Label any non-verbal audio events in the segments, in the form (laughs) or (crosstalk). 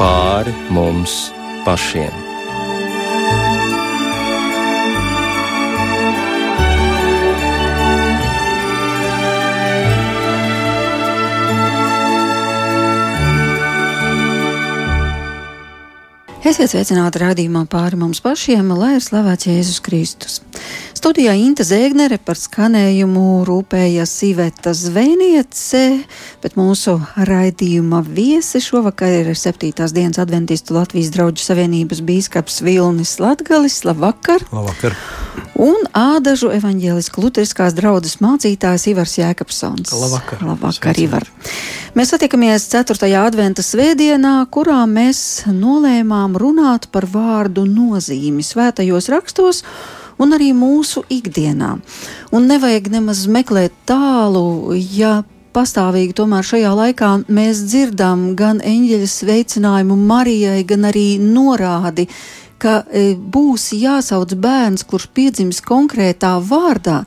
pāri mums pašiem. Esiet sveicināti rādījumā pāri mums pašiem, lai ir slavēts Jēzus Kristus. Studijā Inte Zēgnere par skanējumu rūpējas Iveta Zvēniece, bet mūsu raidījuma viesi šovakar ir 7. dienas adventistu Latvijas draugu savienības bīskaps Vilnis Latgalis. Labvakar! Labvakar! Un ādažu evaņģēlisku luteriskās draudzes mācītājs Ivars Jēkabsons. Labvakar! Labvakar, Ivar! Mēs satiekamies 4. adventa svētdienā, kurā mēs nolēmām runāt par vārdu nozīmi svētajos rakstos un arī mūsu ikdienā. Un nevajag nemaz meklēt tālu, ja pastāvīgi tomēr šajā laikā mēs dzirdam gan eņģeļa sveicinājumu Marijai, gan arī norādi, ka e, būs jāsauc bērns, kurš piedzims konkrētā vārdā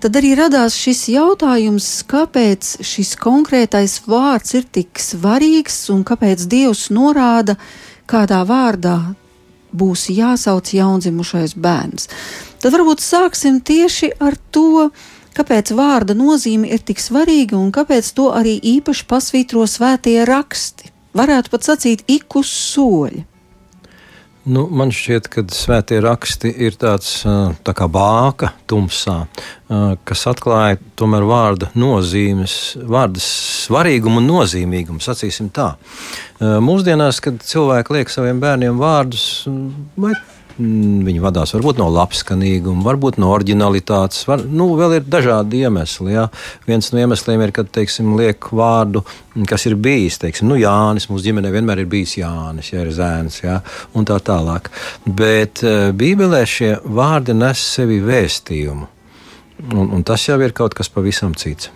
tad arī radās šis jautājums, kāpēc šis konkrētais vārds ir tik svarīgs un kāpēc Dievs norāda, kādā vārdā būs jāsauc jaundzimušais bērns. Tad varbūt sāksim tieši ar to, kāpēc vārda nozīme ir tik svarīga un kāpēc to arī īpaši pasvītro svētie raksti. Varētu pat sacīt, ik uz soļa. Nu, man šķiet, ka svētie raksti ir tāds tā kā bāka tumsā, kas atklāja tomēr vārda nozīmes, vārda svarīgumu un nozīmīgumu. Sacīsim tā. Mūsdienās, kad cilvēki liek saviem bērniem vārdus, vai viņi vadās varbūt no labskanīguma, varbūt no originalitātes. Var, nu, vēl ir dažādi iemesli. Ja. Viens no iemesliem ir, kad teiksim, liek vārdu, kas ir bijis. Teiksim, nu, Jānis mūsu ģimenē vienmēr ir bijis Jānis, ja ir zēns, ja, un tā tālāk. Bet uh, Bībelē šie vārdi nes sevi vēstījumu. Un, un tas jau ir kaut kas pavisam cits.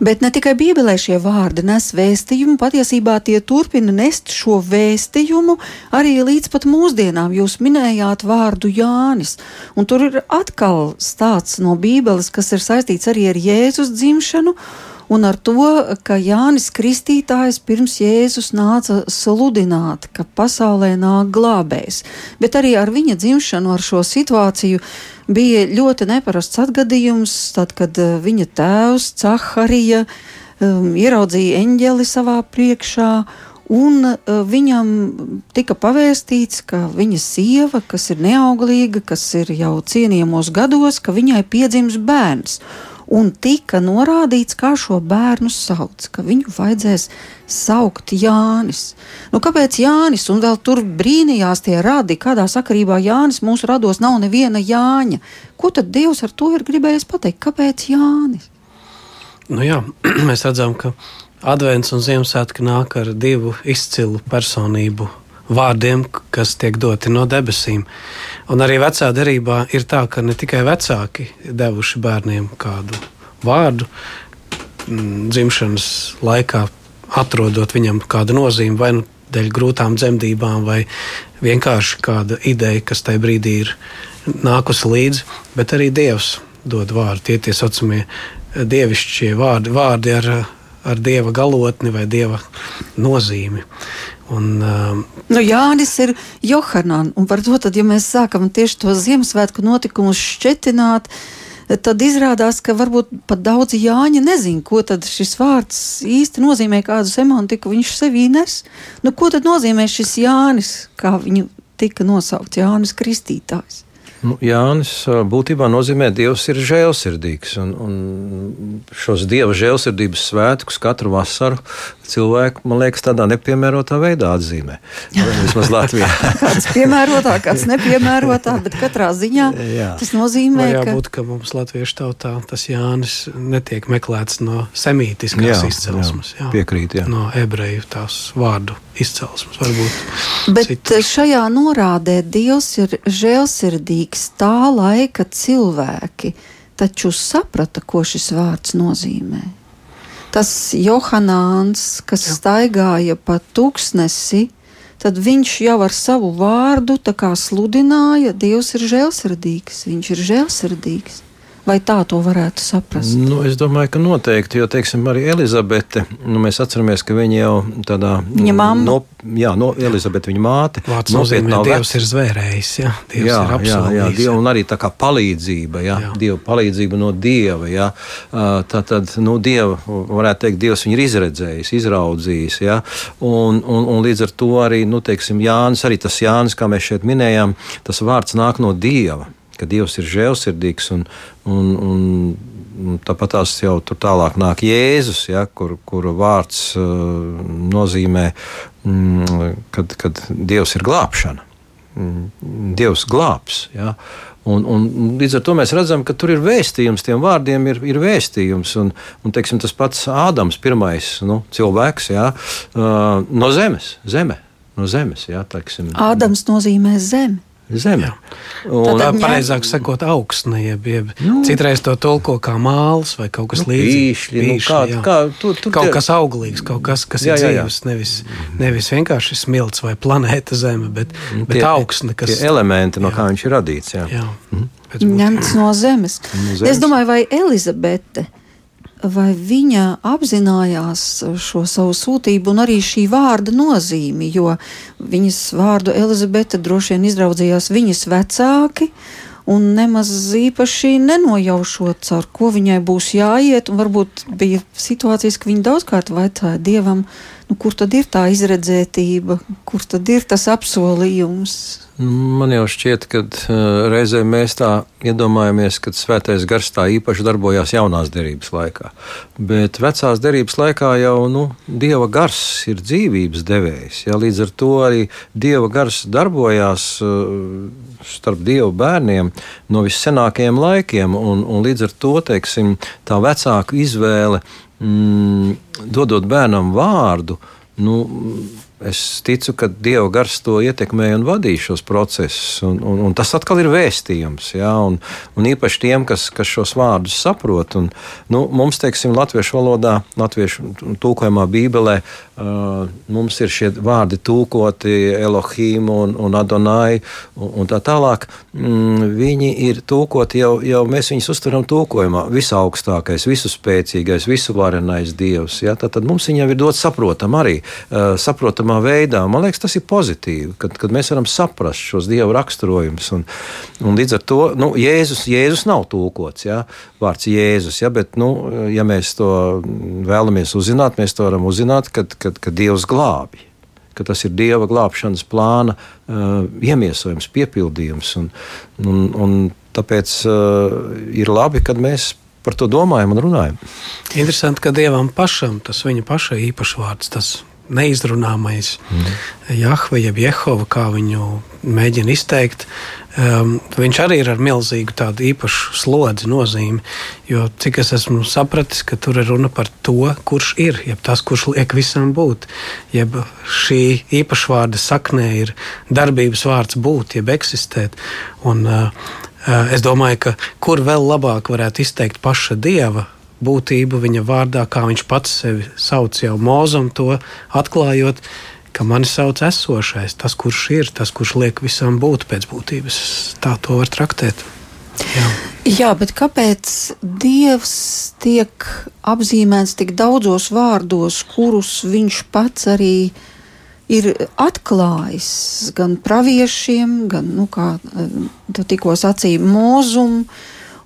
Bet ne tikai Bībelē šie vārdi nes vēstījumu, patiesībā tie turpina nest šo vēstījumu arī līdz pat mūsdienām. Jūs minējāt vārdu Jānis, un tur ir atkal stāsts no Bībeles, kas ir saistīts arī ar Jēzus dzimšanu un ar to, ka Jānis Kristītājs pirms Jēzus nāca sludināt, ka pasaulē nāk glābējs, bet arī ar viņa dzimšanu, ar šo situāciju bija ļoti neparasts atgadījums, tad, kad eh, viņa tēvs Caharija um, ieraudzīja eņģeli savā priekšā. Un uh, viņam tika pavēstīts, ka viņa sieva, kas ir neauglīga, kas ir jau cienījamos gados, ka viņai piedzims bērns un tika norādīts, kā šo bērnu sauc, ka viņu vajadzēs saukt Jānis. Nu, kāpēc Jānis? Un vēl tur brīnījās tie radi, kādā sakarībā Jānis mūsu rados nav neviena Jāņa. Ko tad Dievs ar to ir gribējis pateikt? Kāpēc Jānis? Nu jā, (clears throat) mēs redzam, ka Advents un Ziemassvētki nāk ar divu izcilu personību vārdiem, kas tiek doti no debesīm. Un arī vecā derībā ir tā, ka ne tikai vecāki devuši bērniem kādu vārdu mm, dzimšanas laikā, atrodot viņam kādu nozīmi, vai nu dēļ grūtām dzemdībām, vai vienkārši kāda ideja, kas tajā brīdī ir nākusi līdzi, bet arī Dievs dod vārdu. Tie tie saucamie dievišķie vārdi, vārdi ar, ar dieva galotni vai dieva nozīmi. Un, uh, nu, Jānis ir Johanan, un par to, tad, ja mēs sākam tieši to Ziemassvētku notikumus šķetināt, tad izrādās, ka varbūt pat daudzi Jāņi nezin, ko tad šis vārds īsti nozīmē, kādu semantiku viņš sevī nes. Nu, ko tad nozīmē šis Jānis, kā viņu tika nosaukts Jānis Kristītājs? Nu, Jānis būtībā nozīmē, ka Dievs ir žēlsirdīgs. Un, un šos Dieva žēlsirdības svētkus katru vasaru cilvēku, man liekas, tādā nepiemērotā veidā atzīmē. Vismaz Latvijā. (laughs) kāds piemērotā, kāds nepiemērotā, bet katrā ziņā jā. tas nozīmē, Vai jābūt, ka... ka mums latviešu tautā tas Jānis netiek meklēts no semītiskās jā, izcelsmes. Jā, piekrīt, jā. No ebreju tās vārdu izcelsmes varbūt. Bet citas. šajā norādē Dievs ir žēlsirdīgs tā laika cilvēki, taču saprata, ko šis vārds nozīmē tas Johāns, kas staigāja pa tūkstnesi, tad viņš jau ar savu vārdu sludināja, Dievs ir žēlsirdīgs, viņš ir žēlsirdīgs. Vai tā to varētu saprast? Nu, es domāju, ka noteikti, jo, teiksim, arī Elizabete, nu, mēs atceramies, ka viņa jau tādā. Viņa mamma. No, jā, no Elizabete, viņa māte. Vārds nozīmē, ka Dievs ir zvērējis, jā, Dievs jā, ir jā, jā. Dievu, un arī tā kā palīdzība, jā, jā. Dieva palīdzība no Dieva, jā. Tā tad, nu, Dieva, varētu teikt, Dievs viņu ir izredzējis, izraudzījis, jā, un, un, un līdz ar to arī, nu, teiksim, Jānis, arī tas Jānis, kā mēs šeit minējām, tas vārds nāk no Dieva ka Dievs ir žēlsirdīgs un, un, un, un tāpat tās jau tur tālāk nāk Jēzus, ja, kur, kura vārds uh, nozīmē, mm, kad, kad Dievs ir glābšana. Mm, Dievs glābs. Ja. Un, un, līdz ar to mēs redzam, ka tur ir vēstījums, tiem vārdiem ir, ir vēstījums. Un, un teiksim, tas pats Ādams, pirmais nu, cilvēks ja, uh, no zemes, zeme, no zemes. Ja, teiksim. Ādams nozīmē zemi. Zeme. Tā ir pareizāk sakot, augsne. Jeb, jeb, nu, citreiz to tulko kā māls vai kaut kas nu, līdzīgs. Nu, kā, jā. kā, tu, tu, kaut kas auglīgs, kaut kas, kas jā, jā, jā. ir dzīves. Nevis, nevis vienkārši smilts vai planēta Zeme, bet, Nu, bet augsne. Kas, elementi, no jā. kā viņš ir radīts. Jā. Jā. Mhm. Ņemts no zemes. no zemes. Es domāju, vai Elizabete vai viņa apzinājās šo savu sūtību un arī šī vārda nozīmi, jo viņas vārdu Elizabete droši vien izraudzījās viņas vecāki. Un nemaz īpaši nenojaušot, ar ko viņai būs jāiet. Varbūt bija situācijas, ka viņa daudzkārt vaicāja dievam, nu, kur tad ir tā izredzētība, kur tad ir tas apsolījums. Man jau šķiet, ka uh, reizē mēs tā iedomājamies, ka svētais gars tā īpaši darbojās jaunās derības laikā. Bet vecās derības laikā jau nu, dieva gars ir dzīvības devējs. Ja? Līdz ar to arī dieva gars darbojās uh, starp dievu bērniem no vissenākajiem laikiem. Un, un līdz ar to teiksim, tā vecāku izvēle mm, dodot bērnam vārdu. Nu, Es ticu, ka Dieva gars to ietekmē un vadīja šos procesus. Un, un, un tas atkal ir vēstījums. Ja? Un, un īpaši tiem, kas, kas šos vārdus saprot. Un, nu, mums, teiksim, latviešu valodā, latviešu tulkojumā Bībelē, uh, mums ir šie vārdi tulkoti Elohim un, un Adonai un, un tā tālāk. Mm, viņi ir tulkoti jau, jau mēs viņus uztveram tulkojumā. Visaugstākais, visuspēcīgais, visuvarenais Dievs. Ja? Tad, tad mums viņam ir dots saprotam arī. Uh, saprotam saprotamā veidā. Man liekas, tas ir pozitīvi, kad, kad mēs varam saprast šos dievu raksturojumus. Un, un līdz ar to nu, Jēzus, Jēzus nav tulkots, ja? vārds Jēzus, ja? bet, nu, ja mēs to vēlamies uzzināt, mēs to varam uzzināt, kad, kad, kad Dievs glābi. Ka tas ir Dieva glābšanas plāna uh, iemiesojums, piepildījums. Un, un, un tāpēc uh, ir labi, kad mēs par to domājam un runājam. Interesanti, ka Dievam pašam tas viņa paša īpašs vārds, tas neizrunāmais mm. Jahve, jeb Jehova, kā viņu mēģina izteikt. Um, viņš arī ir ar milzīgu tādu īpašu slodzi nozīmi. Jo cik es esmu sapratis, ka tur ir runa par to, kurš ir, jeb tas, kurš liek visam būt. Jeb šī īpašvārda saknē ir darbības vārds būt, jeb eksistēt. Un, uh, uh, es domāju, ka kur vēl labāk varētu izteikt paša dieva būtību viņa vārdā, kā viņš pats sevi sauc jau mūzam, to atklājot, ka mani sauc esošais, tas, kurš ir, tas, kurš liek visam būt pēc būtības. Tā to var traktēt. Jā. Jā, bet kāpēc Dievs tiek apzīmēts tik daudzos vārdos, kurus viņš pats arī ir atklājis gan praviešiem, gan, nu, kā tu tikko sacīji, mūzumu,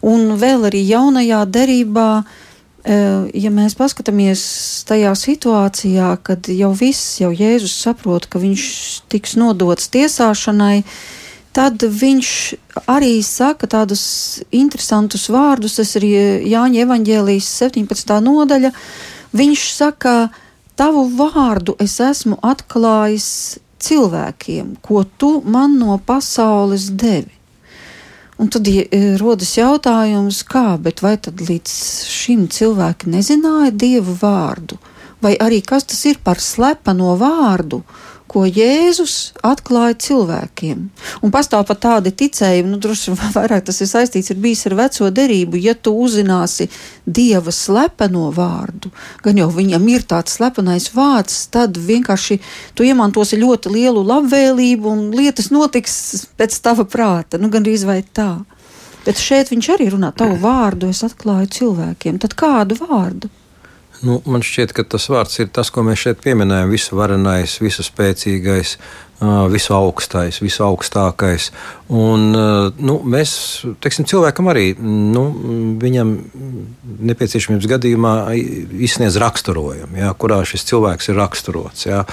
un vēl arī jaunajā derībā uh, Ja mēs paskatāmies tajā situācijā, kad jau viss, jau Jēzus saprot, ka viņš tiks nodots tiesāšanai, tad viņš arī saka tādus interesantus vārdus. Tas ir Jāņa evaņģēlijas 17. nodaļa. Viņš saka, tavu vārdu es esmu atklājis cilvēkiem, ko tu man no pasaules devi. Un tad e, rodas jautājums, kā, bet vai tad līdz šim cilvēki nezināja dievu vārdu? Vai arī kas tas ir par slepeno vārdu, ko Jēzus atklāja cilvēkiem. Un pastāv pat tādi ticējumi, nu, droši vien (laughs) vairāk tas ir saistīts ar bijis ar veco derību. Ja tu uzzināsi dieva slepeno vārdu, gan jau viņam ir tāds slepenais vārds, tad vienkārši tu iemantosi ļoti lielu labvēlību un lietas notiks pēc tava prāta. Nu, gan arī vai tā. Bet šeit viņš arī runā, tavu vārdu es atklāju cilvēkiem. Tad kādu vārdu? Nu, man šķiet, ka tas vārds ir tas, ko mēs šeit pieminējam. Visu varenais, visu spēcīgais, visu augstais, visu augstākais. Un, nu, mēs, teiksim, cilvēkam arī nu, viņam nepieciešamības gadījumā izsniedz raksturojumu, ja, kurā šis cilvēks ir raksturots. Ja,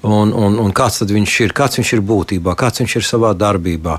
un, un, un kāds viņš ir, kāds viņš ir būtībā, kāds viņš ir savā darbībā.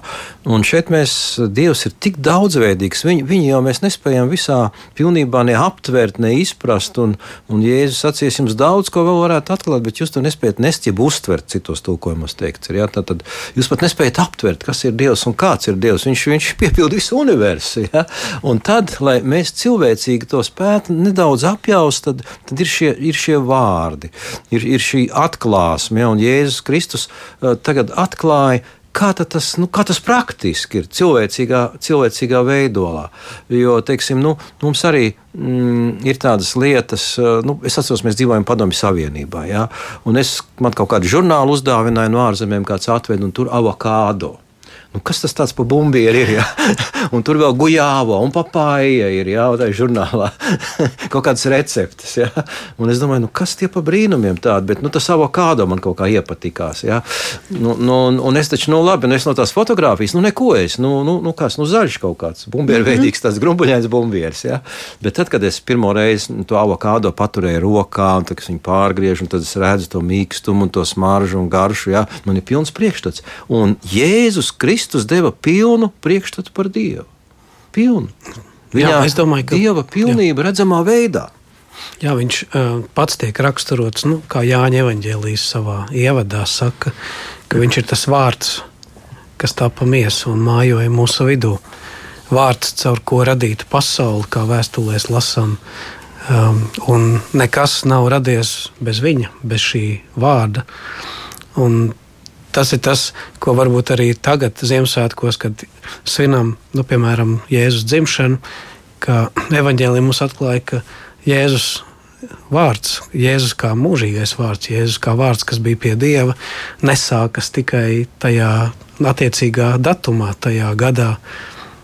Un šeit mēs, Dievs ir tik daudzveidīgs, viņu, viņu jau mēs nespējam visā pilnībā ne aptvert, ne izprast. Un, un Jēzus sacīs, jums daudz ko vēl varētu atklāt, bet jūs to nespējat nest, jeb uztvert citos tulkojumos teikts. Ir, ja, tad, tad jūs pat nespējat aptvert, kas ir Dievs un kāds ir Dievs. Viņš, viņš piepilda visu universu. Ja? Un tad, lai mēs cilvēcīgi to spētu nedaudz apjaust, tad, tad ir, šie, ir šie vārdi, ir, ir šī atklāsme. Ja? Un Jēzus Kristus uh, tagad atklāja kā tas, nu, kā tas praktiski ir cilvēcīgā, cilvēcīgā veidolā. Jo, teiksim, nu, mums arī mm, ir tādas lietas, uh, nu, es atceros, mēs dzīvojam Padomju Savienībā. Ja? Un es man kaut kādu žurnālu uzdāvināju no ārzemēm, kāds atved, un tur avokādo. Nu, kas tas tāds par bumbieri ir? Ja? (laughs) un tur vēl gujāva un papāja ir jā, tā žurnālā. (laughs) kaut kādas receptes. Ja? Un es domāju, nu, kas tie pa brīnumiem tādi, bet nu, tas avokādo man kaut kā iepatikās. Ja? Nu, nu, un es taču, nu labi, nu, es no tās fotografijas, nu neko es, nu, nu, nu kas, nu zaļš kaut kāds, bumbieri mhm. veidīgs, tāds grumbuļains bumbieris. Ja? Bet tad, kad es pirmo reizi to avokādo paturēju rokā, un tad, viņu pārgriežu, un tad es redzu to mīkstumu un to smaržu un garšu, ja? man ir pilns priekšstats. Un Jēzus Kristus Kristus deva pilnu priekšstatu par Dievu. Pilnu. Viņā jā, es domāju, ka Dieva pilnība jā. redzamā veidā. Jā, viņš uh, pats tiek raksturots, nu, kā Jāņa Evanģēlijas savā ievadā saka, ka viņš ir tas vārds, kas tā pa miesu un mājoja mūsu vidū. Vārds, caur ko radītu pasauli, kā vēstulēs lasām. Um, un nekas nav radies bez viņa, bez šī vārda. Un tas ir tas, ko varbūt arī tagad, Ziemassvētkos, kad svinam, nu, piemēram, Jēzus dzimšanu, ka evaņģēlī mums atklāja, ka Jēzus vārds, Jēzus kā mūžīgais vārds, Jēzus kā vārds, kas bija pie Dieva, nesākas tikai tajā attiecīgā datumā, tajā gadā.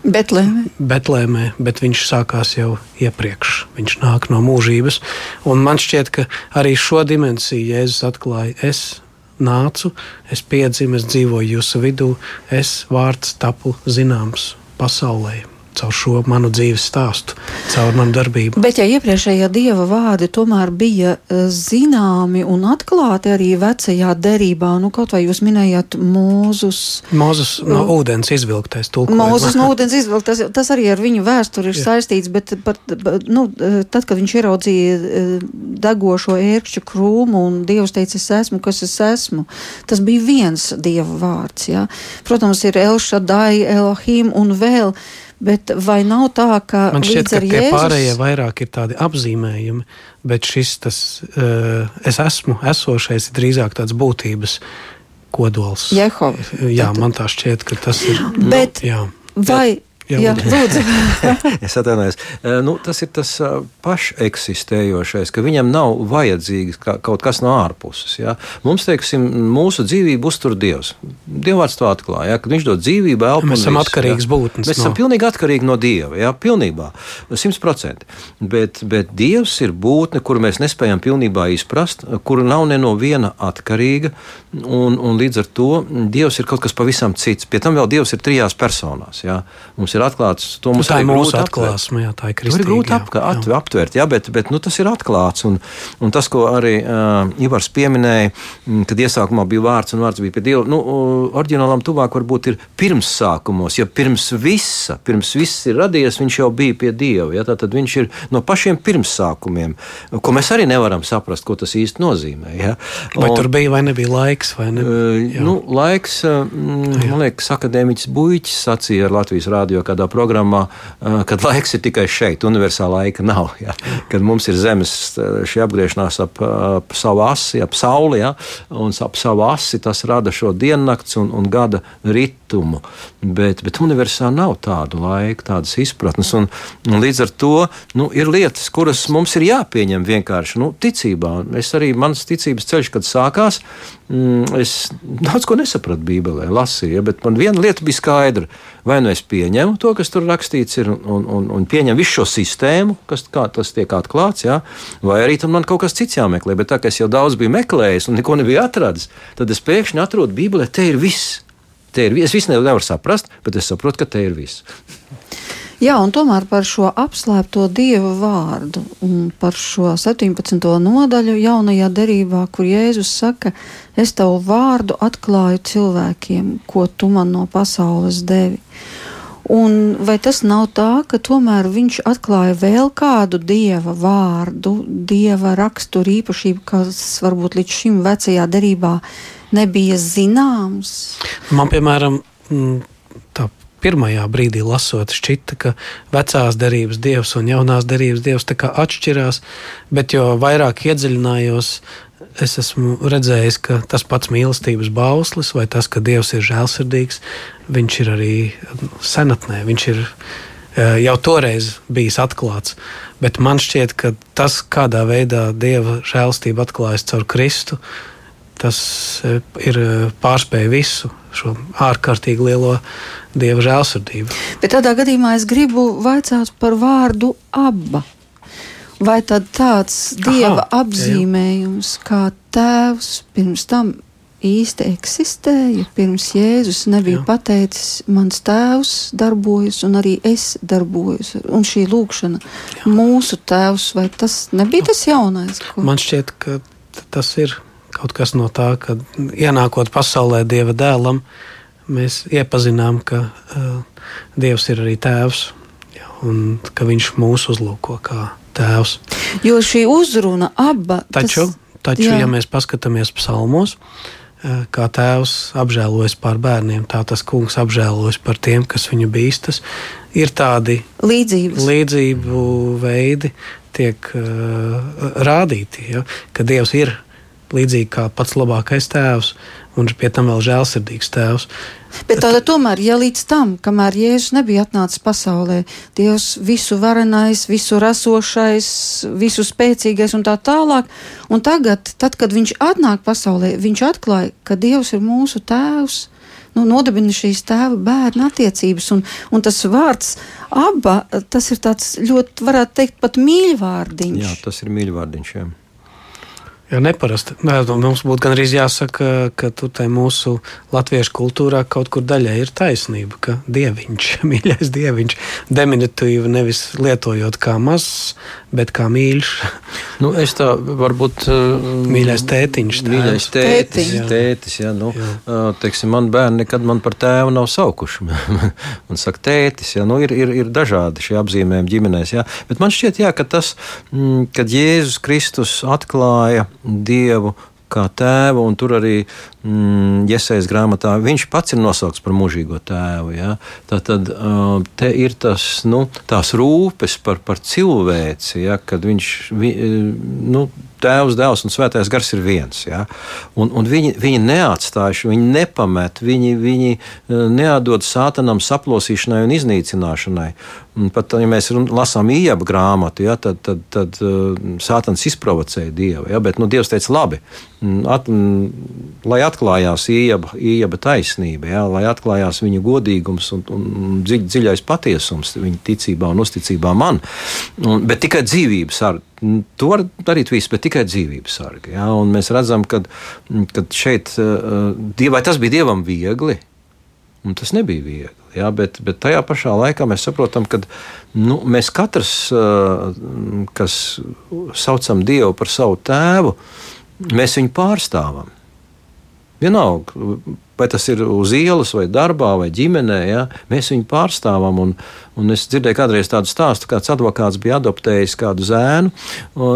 Betlēmē. Betlēmē, bet viņš sākās jau iepriekš. Viņš nāk no mūžības. Un man šķiet, ka arī šo dimensiju Jēzus atklāja. Es nācu, es piedzimu, es dzīvoju jūsu vidū, es vārds tapu zināms pasaulē caur šo manu dzīves stāstu, caur manu darbību. Bet, ja iepriekšējā dieva vārdi tomēr bija eh, zināmi un atklāti arī vecajā derībā, nu kaut vai jūs minējāt Mūzus. Mūzus no ūdens izvilktais tulkojums. Mūzus no ūdens izvilktais, tas, arī ar viņu vēsturi ir Jā. saistīts, bet par, nu, tad, kad viņš ieraudzīja eh, degošo ērkšķu krūmu un Dievs teica, es esmu, kas es esmu, tas bija viens dieva vārds. Ja? Protams, ir Elšadai, Elohim un vēl. Bet vai nav tā, ka man šķiet, ka tie Jēzus... pārējie vairāk ir tādi apzīmējumi, bet šis tas uh, es esmu esošais ir drīzāk tāds būtības kodols. Jehova. Jā, man tā šķiet, ka tas ir. Bet, nu, jā. Vai Jā, Jā lūdzu. es (laughs) atvainojos. Nu, tas ir tas pašeksistējošais, ka viņam nav vajadzīgs kaut kas no ārpuses. Ja? Mums, teiksim, mūsu dzīvību uztur Dievs. Dievs to atklāja, ja? kad Viņš dod dzīvību, elpu. Mēs esam atkarīgi no būtnes. Mēs no. esam pilnīgi atkarīgi no Dieva. Ja? Pilnībā, simt procenti. Bet, bet Dievs ir būtne, kuru mēs nespējam pilnībā izprast, kura nav ne no viena atkarīga. Un, un līdz ar to Dievs ir kaut kas pavisam cits. Pie tam vēl Dievs ir trijās personās. Ja? Mums ir atklāts. To mums tā ir mūsu atklāsme, jā, tā ir kristīga. Ir grūti ap, at, aptvert, jā, bet, bet nu, tas ir atklāts. Un, un tas, ko arī uh, Ivars pieminēja, kad iesākumā bija vārds un vārds bija pie Dieva, nu, oriģinālam tuvāk varbūt ir pirmsākumos, ja pirms visa, pirms viss ir radies, viņš jau bija pie Dieva. Ja, tad viņš ir no pašiem pirmsākumiem, ko mēs arī nevaram saprast, ko tas īsti nozīmē. Ja. Vai un, tur bija vai nebija laiks? Vai ne? Uh, nu, laiks, uh, man liekas, akadēmiķis Buļķis sacīja ar Latvijas rādio, kādā programmā, kad laiks ir tikai šeit, universāla laika nav. Ja? Kad mums ir Zemes šī apgriešanās ap, ap savu asi, ap sauli, ja? un ap savu asi tas rada šo diennakts un, un gada ritu datumu, bet, bet universā nav tādu laiku, tādas izpratnes. Un, un līdz ar to nu, ir lietas, kuras mums ir jāpieņem vienkārši nu, ticībā. Es arī mans ticības ceļš, kad sākās, mm, es daudz ko nesapratu Bībelē, lasīju, ja, bet man viena lieta bija skaidra. Vai nu es pieņemu to, kas tur rakstīts, ir, un, un, un pieņemu visu šo sistēmu, kas tas tiek atklāts, ja, vai arī tam man kaut kas cits jāmeklē. Bet tā kā es jau daudz biju meklējis un neko nebiju atradis, tad es pēkšņi atrodu Bībelē, te ir viss. Te ir, es visu nevaru saprast, bet es saprotu, ka te ir viss. Jā, un tomēr par šo apslēpto dievu vārdu un par šo 17. nodaļu jaunajā derībā, kur Jēzus saka, es tavu vārdu atklāju cilvēkiem, ko tu man no pasaules devi. Un vai tas nav tā, ka tomēr viņš atklāja vēl kādu dieva vārdu, dieva raksturu īpašību, kas varbūt līdz šim vecajā derībā nebija zināms? Man, piemēram, tā pirmajā brīdī lasot, šķita, ka vecās derības dievs un jaunās derības dievs atšķirās, bet jo vairāk iedziļinājos es esmu redzējis, ka tas pats mīlestības bauslis vai tas, ka Dievs ir žēlsirdīgs, viņš ir arī senatnē, viņš ir eh, jau toreiz bijis atklāts. Bet man šķiet, ka tas, kādā veidā Dieva žēlstība atklājas caur Kristu, tas eh, ir eh, pārspēj visu šo ārkārtīgi lielo Dieva žēlsirdību. Bet tādā gadījumā es gribu vaicāt par vārdu abba. Vai tad tāds dieva Aha, apzīmējums, jā. kā tēvs pirms tam īsti eksistēja, pirms Jēzus nebija jā. pateicis, mans tēvs darbojas, un arī es darbojos, un šī lūkšana, jā. mūsu tēvs, vai tas nebija tas jaunais? Ko? Man šķiet, ka tas ir kaut kas no tā, ka ienākot pasaulē Dieva dēlam, mēs iepazinām, ka uh, Dievs ir arī tēvs, un ka viņš mūs uzlūko kā tēvs. Jo šī uzruna aba. Taču, tas, taču jā. ja mēs paskatāmies psalmos, eh, kā tēvs apžēlojas par bērniem, tā tas kungs apžēlojas par tiem, kas viņu bīstas. Ir tādi Līdzības. līdzību veidi, tiek uh, rādīti, ja, ka Dievs ir līdzīgi kā pats labākais tēvs, un pie tam vēl žēlsirdīgs tēvs. Bet tāda tomēr, ja līdz tam, kamēr Jēzus nebija atnācis pasaulē, Dievs visu varenais, visu rasošais, visu spēcīgais un tā tālāk, un tagad, tad, kad viņš atnāk pasaulē, viņš atklāja, ka Dievs ir mūsu tēvs. Nu, nodibina šīs tēva bērna attiecības, un, un tas vārds aba, tas ir tāds ļoti, varētu teikt, pat mīļvārdiņš. Jā, tas ir mīļvārdiņš, jā. Jā, neparasti. Mums būtu gan arī jāsaka, ka tur mūsu latviešu kultūrā kaut kur daļai ir taisnība, ka dieviņš, (laughs) mīļais dieviņš, diminutīvi nevis lietojot kā mazs, bet kā mīļš. (laughs) Nu, es tā varbūt. Uh, mīļais tētiņš. Tā. Mīļais tētis, jā. tētis jā, nu, jā. Teiksim, man bērni nekad man par tēvu nav saukuši. (laughs) man saka tētis, jā, nu, ir, ir, ir dažādi šie apzīmējumi ģimenēs, jā. Bet man šķiet, jā, ka tas, mm, kad Jēzus Kristus atklāja Dievu kā tēvu, un tur arī mm, Iesaistas grāmatā viņš pats ir nosaukts par mūžīgo tēvu. Ja? Tā tad te ir tas, nu, tās rūpes par, par cilvēci, ja? kad viņš. Vi, nu, Tēvs, Dēls un Svētais Gars ir viens. Ja? Un, un viņi, viņi neatstājuši, viņi nepamet, viņi, viņi neatdod sātanam saplosīšanai un iznīcināšanai. Un pat, ja mēs lasām īņķa grāmatu, ja, tad, tad, tad Sātans izprovocēja Dievu. Ja, bet nu, Dievs teica, labi, mm, at, mm, lai atklājās īņķa taisnība, ja, lai atklājās viņa godīgums un, un dziļ, dziļais patiesums viņa ticībā un uzticībā man. Un, bet tikai dzīvības ar to var darīt viss, bet tikai dzīvības sargi. Ja, mēs redzam, ka šeit, uh, vai tas bija Dievam viegli, un tas nebija viegli. Ja, bet, bet tajā pašā laikā mēs saprotam, ka nu, mēs katrs, kas saucam Dievu par savu tēvu, mēs viņu pārstāvam. Vienalga, vai tas ir uz ielas, vai darbā, vai ģimenē, ja, mēs viņu pārstāvam. Un, un es dzirdēju kādreiz tādu stāstu, kāds advokāts bija adoptējis kādu zēnu,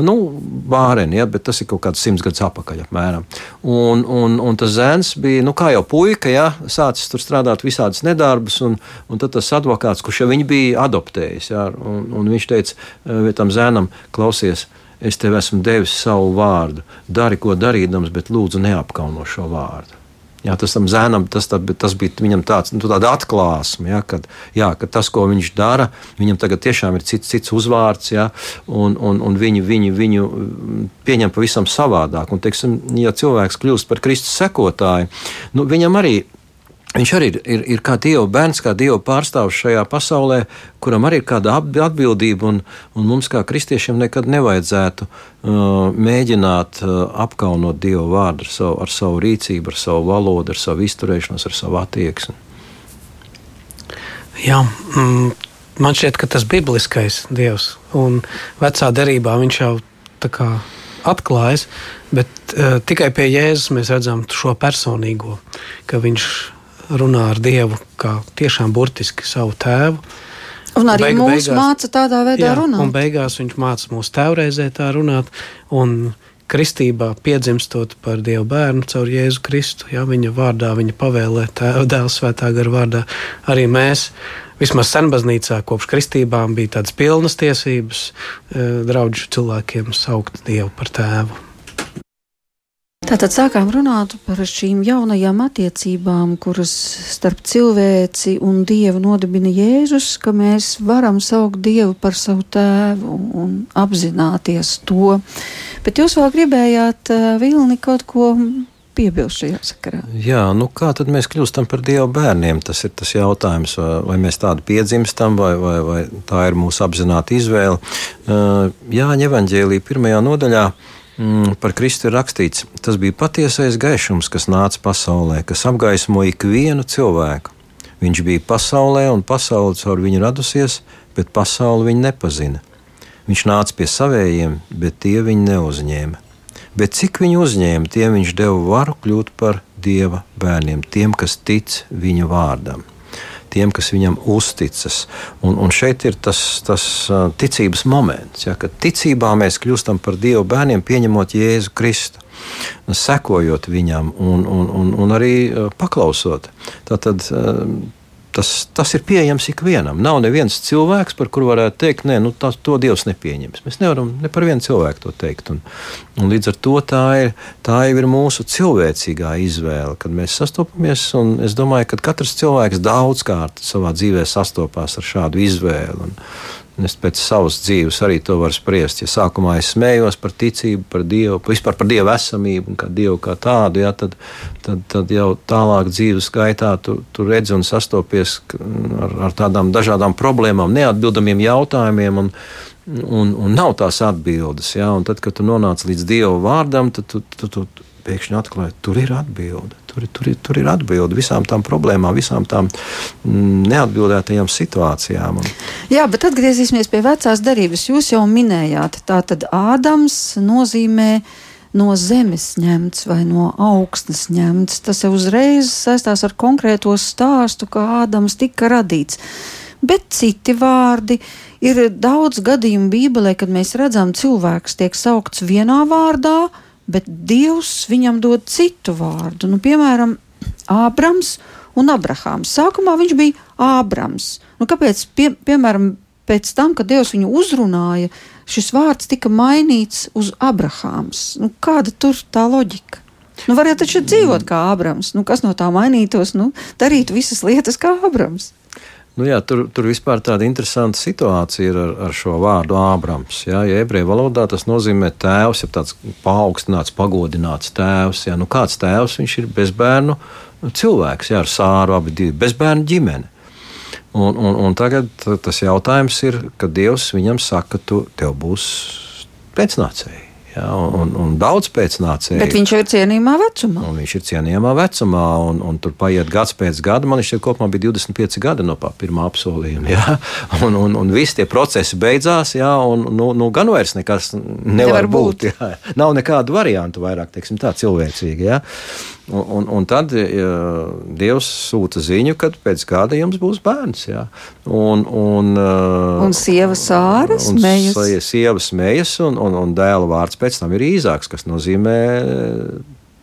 nu, bāreni, ja, bet tas ir kaut kāds simts gadus atpakaļ apmēram. Un, un, un tas zēns bija, nu, kā jau puika, ja, sācis tur strādāt visādas nedarbus, un, un tad tas advokāts, kurš jau viņu bija adoptējis, ja, un, un viņš teica tam zēnam, klausies, es tev esmu devis savu vārdu. Dari, ko darīdams, bet lūdzu neapkauno šo vārdu. Jā, tas tam zēnam tas, tā, tas bija viņam tāds, nu, tāda atklāsme, ja, kad, jā, ka tas, ko viņš dara, viņam tagad tiešām ir cits, cits uzvārds, ja, un, un, un viņi, viņi viņu pieņem pavisam savādāk. Un, teiksim, ja cilvēks kļūst par Kristus sekotāju, nu, viņam arī Viņš arī ir, ir, ir kā Dieva bērns, kā Dieva pārstāvs šajā pasaulē, kuram arī ir kāda atbildība, un, un mums, kā kristiešiem, nekad nevajadzētu uh, mēģināt uh, apkaunot Dieva vārdu ar savu, ar savu rīcību, ar savu valodu, ar savu izturēšanos, ar savu attieksmi. Jā, mm, man šķiet, ka tas bibliskais Dievs un vecā derībā viņš jau tā kā atklājas, bet uh, tikai pie Jēzus mēs redzam šo personīgo, ka viņš runā ar Dievu kā tiešām burtiski savu tēvu. Un arī Beig, mūsu beigās, māca tādā veidā jā, runāt. Un beigās viņš māca mūsu tēvreizē tā runāt. Un kristībā piedzimstot par Dievu bērnu caur Jēzu Kristu, ja viņa vārdā, viņa pavēlē tēva dēla svētā gara vārdā, arī mēs. Vismaz senbaznīcā kopš kristībām bija tādas pilnas tiesības eh, draugu cilvēkiem saukt Dievu par tēvu. Tātad sākām runāt par šīm jaunajām attiecībām, kuras starp cilvēci un dievu nodibina Jēzus, ka mēs varam saukt dievu par savu tēvu un apzināties to. Bet jūs vēl gribējāt, eh, Vilni, kaut ko piebilst šajā sakarā? Jā, nu kā tad mēs kļūstam par dievu bērniem? Tas ir tas jautājums, vai, vai mēs tādu piedzimstam, vai, vai, vai tā ir mūsu apzināta izvēle. Uh, Jāņa evaņģēlī pirmajā nodaļā mm, par Kristu ir rakstīts, tas bija patiesais gaišums, kas nāca pasaulē, kas apgaismoja ikvienu cilvēku. Viņš bija pasaulē, un pasaule caur viņu radusies, bet pasauli viņu nepazina. Viņš nāca pie savējiem, bet tie viņu neuzņēma. Bet cik viņu uzņēma, tiem viņš deva varu kļūt par dieva bērniem, tiem, kas tic viņa vārdam tiem, kas viņam uzticas. Un, un šeit ir tas, tas ticības moments, ja, kad ticībā mēs kļūstam par Dieva bērniem, pieņemot Jēzu Kristu. Sekojot viņam un, un, un, un arī paklausot. Tātad Tas, tas ir pieejams ikvienam. Nav neviens cilvēks, par kuru varētu teikt, nē, nu, tas, to Dievs nepieņems. Mēs nevaram ne par vienu cilvēku to teikt. Un, un līdz ar to tā ir, tā ir mūsu cilvēcīgā izvēle, kad mēs sastopamies. Es domāju, ka katrs cilvēks daudzkārt savā dzīvē sastopās ar šādu izvēli. Un, Es pēc savas dzīves arī to varu spriest. Ja sākumā es smējos par ticību, par Dievu, vispār par Dieva esamību un kā Dievu kā tādu, ja, tad, tad, tad jau tālāk dzīves gaitā tu, tu redzi un sastopies ar, ar tādām dažādām problēmām, neatbildamiem jautājumiem. Un, un, un nav tās atbildes. Ja? Un tad, kad tu nonāc līdz Dieva vārdam, tad tu, tu, tu, pēkšņi atklāji, tur ir atbilde. Tur, tur, tur ir atbilde visām tām problēmām, visām tām mm, neatbildētajām situācijām. Jā, bet atgriezīsimies pie vecās darības. Jūs jau minējāt, tā tad Ādams nozīmē no zemes ņemts vai no augstnes ņemts. Tas jau uzreiz saistās ar konkrēto stāstu, kā Ādams tika radīts. Bet citi vārdi ir daudz gadījumu Bībelē, kad mēs redzam, cilvēks tiek saukts vienā vārdā, bet Dievs viņam dod citu vārdu. Nu, piemēram, Ābrams un Abrahāms. Sākumā viņš bija Ābrams. Nu, kāpēc, pie, piemēram, pēc tam, kad Dievs viņu uzrunāja, šis vārds tika mainīts uz Abrahāms? Nu, kāda tur tā loģika? Nu, varētu taču dzīvot kā Ābrams. Nu, kas no tā mainītos? Nu, darīt visas lietas kā Ābrams. Nu jā, tur, tur vispār tāda interesanta situācija ir ar, ar šo vārdu Ābrams. Jā, ja ebreju valodā tas nozīmē tēvs, ja tāds paaugstināts, pagodināts tēvs. Jā, nu kāds tēvs viņš ir bezbērnu cilvēks, jā, ar sāru abi divi, bezbērnu ģimene. Un, un, un tagad tas jautājums ir, kad Dievs viņam saka, ka tu, tev būs pēcnācēji. Ja, un, un daudz pēcnācēju. Bet viņš ir cienījamā vecumā. Un viņš ir cienījamā vecumā, un, un tur paiet gads pēc gada. Man šķiet, kopumā bija 25 gadi no pirmā apsolījuma. Ja? (laughs) Un, un, un visi tie procesi beidzās, ja? un nu, nu, gan vairs nekas nevar, nevar būt. būt ja? Nav nekādu variantu vairāk, teiksim, tā cilvēcīgi. Ja? Un, un, un tad ja, Dievs sūta ziņu, ka pēc gada jums būs bērns. Ja? Un, un, un sieva sāras mējas. Sieva smējas, un, un, un dēla vārds pēc tam ir īzāks, kas nozīmē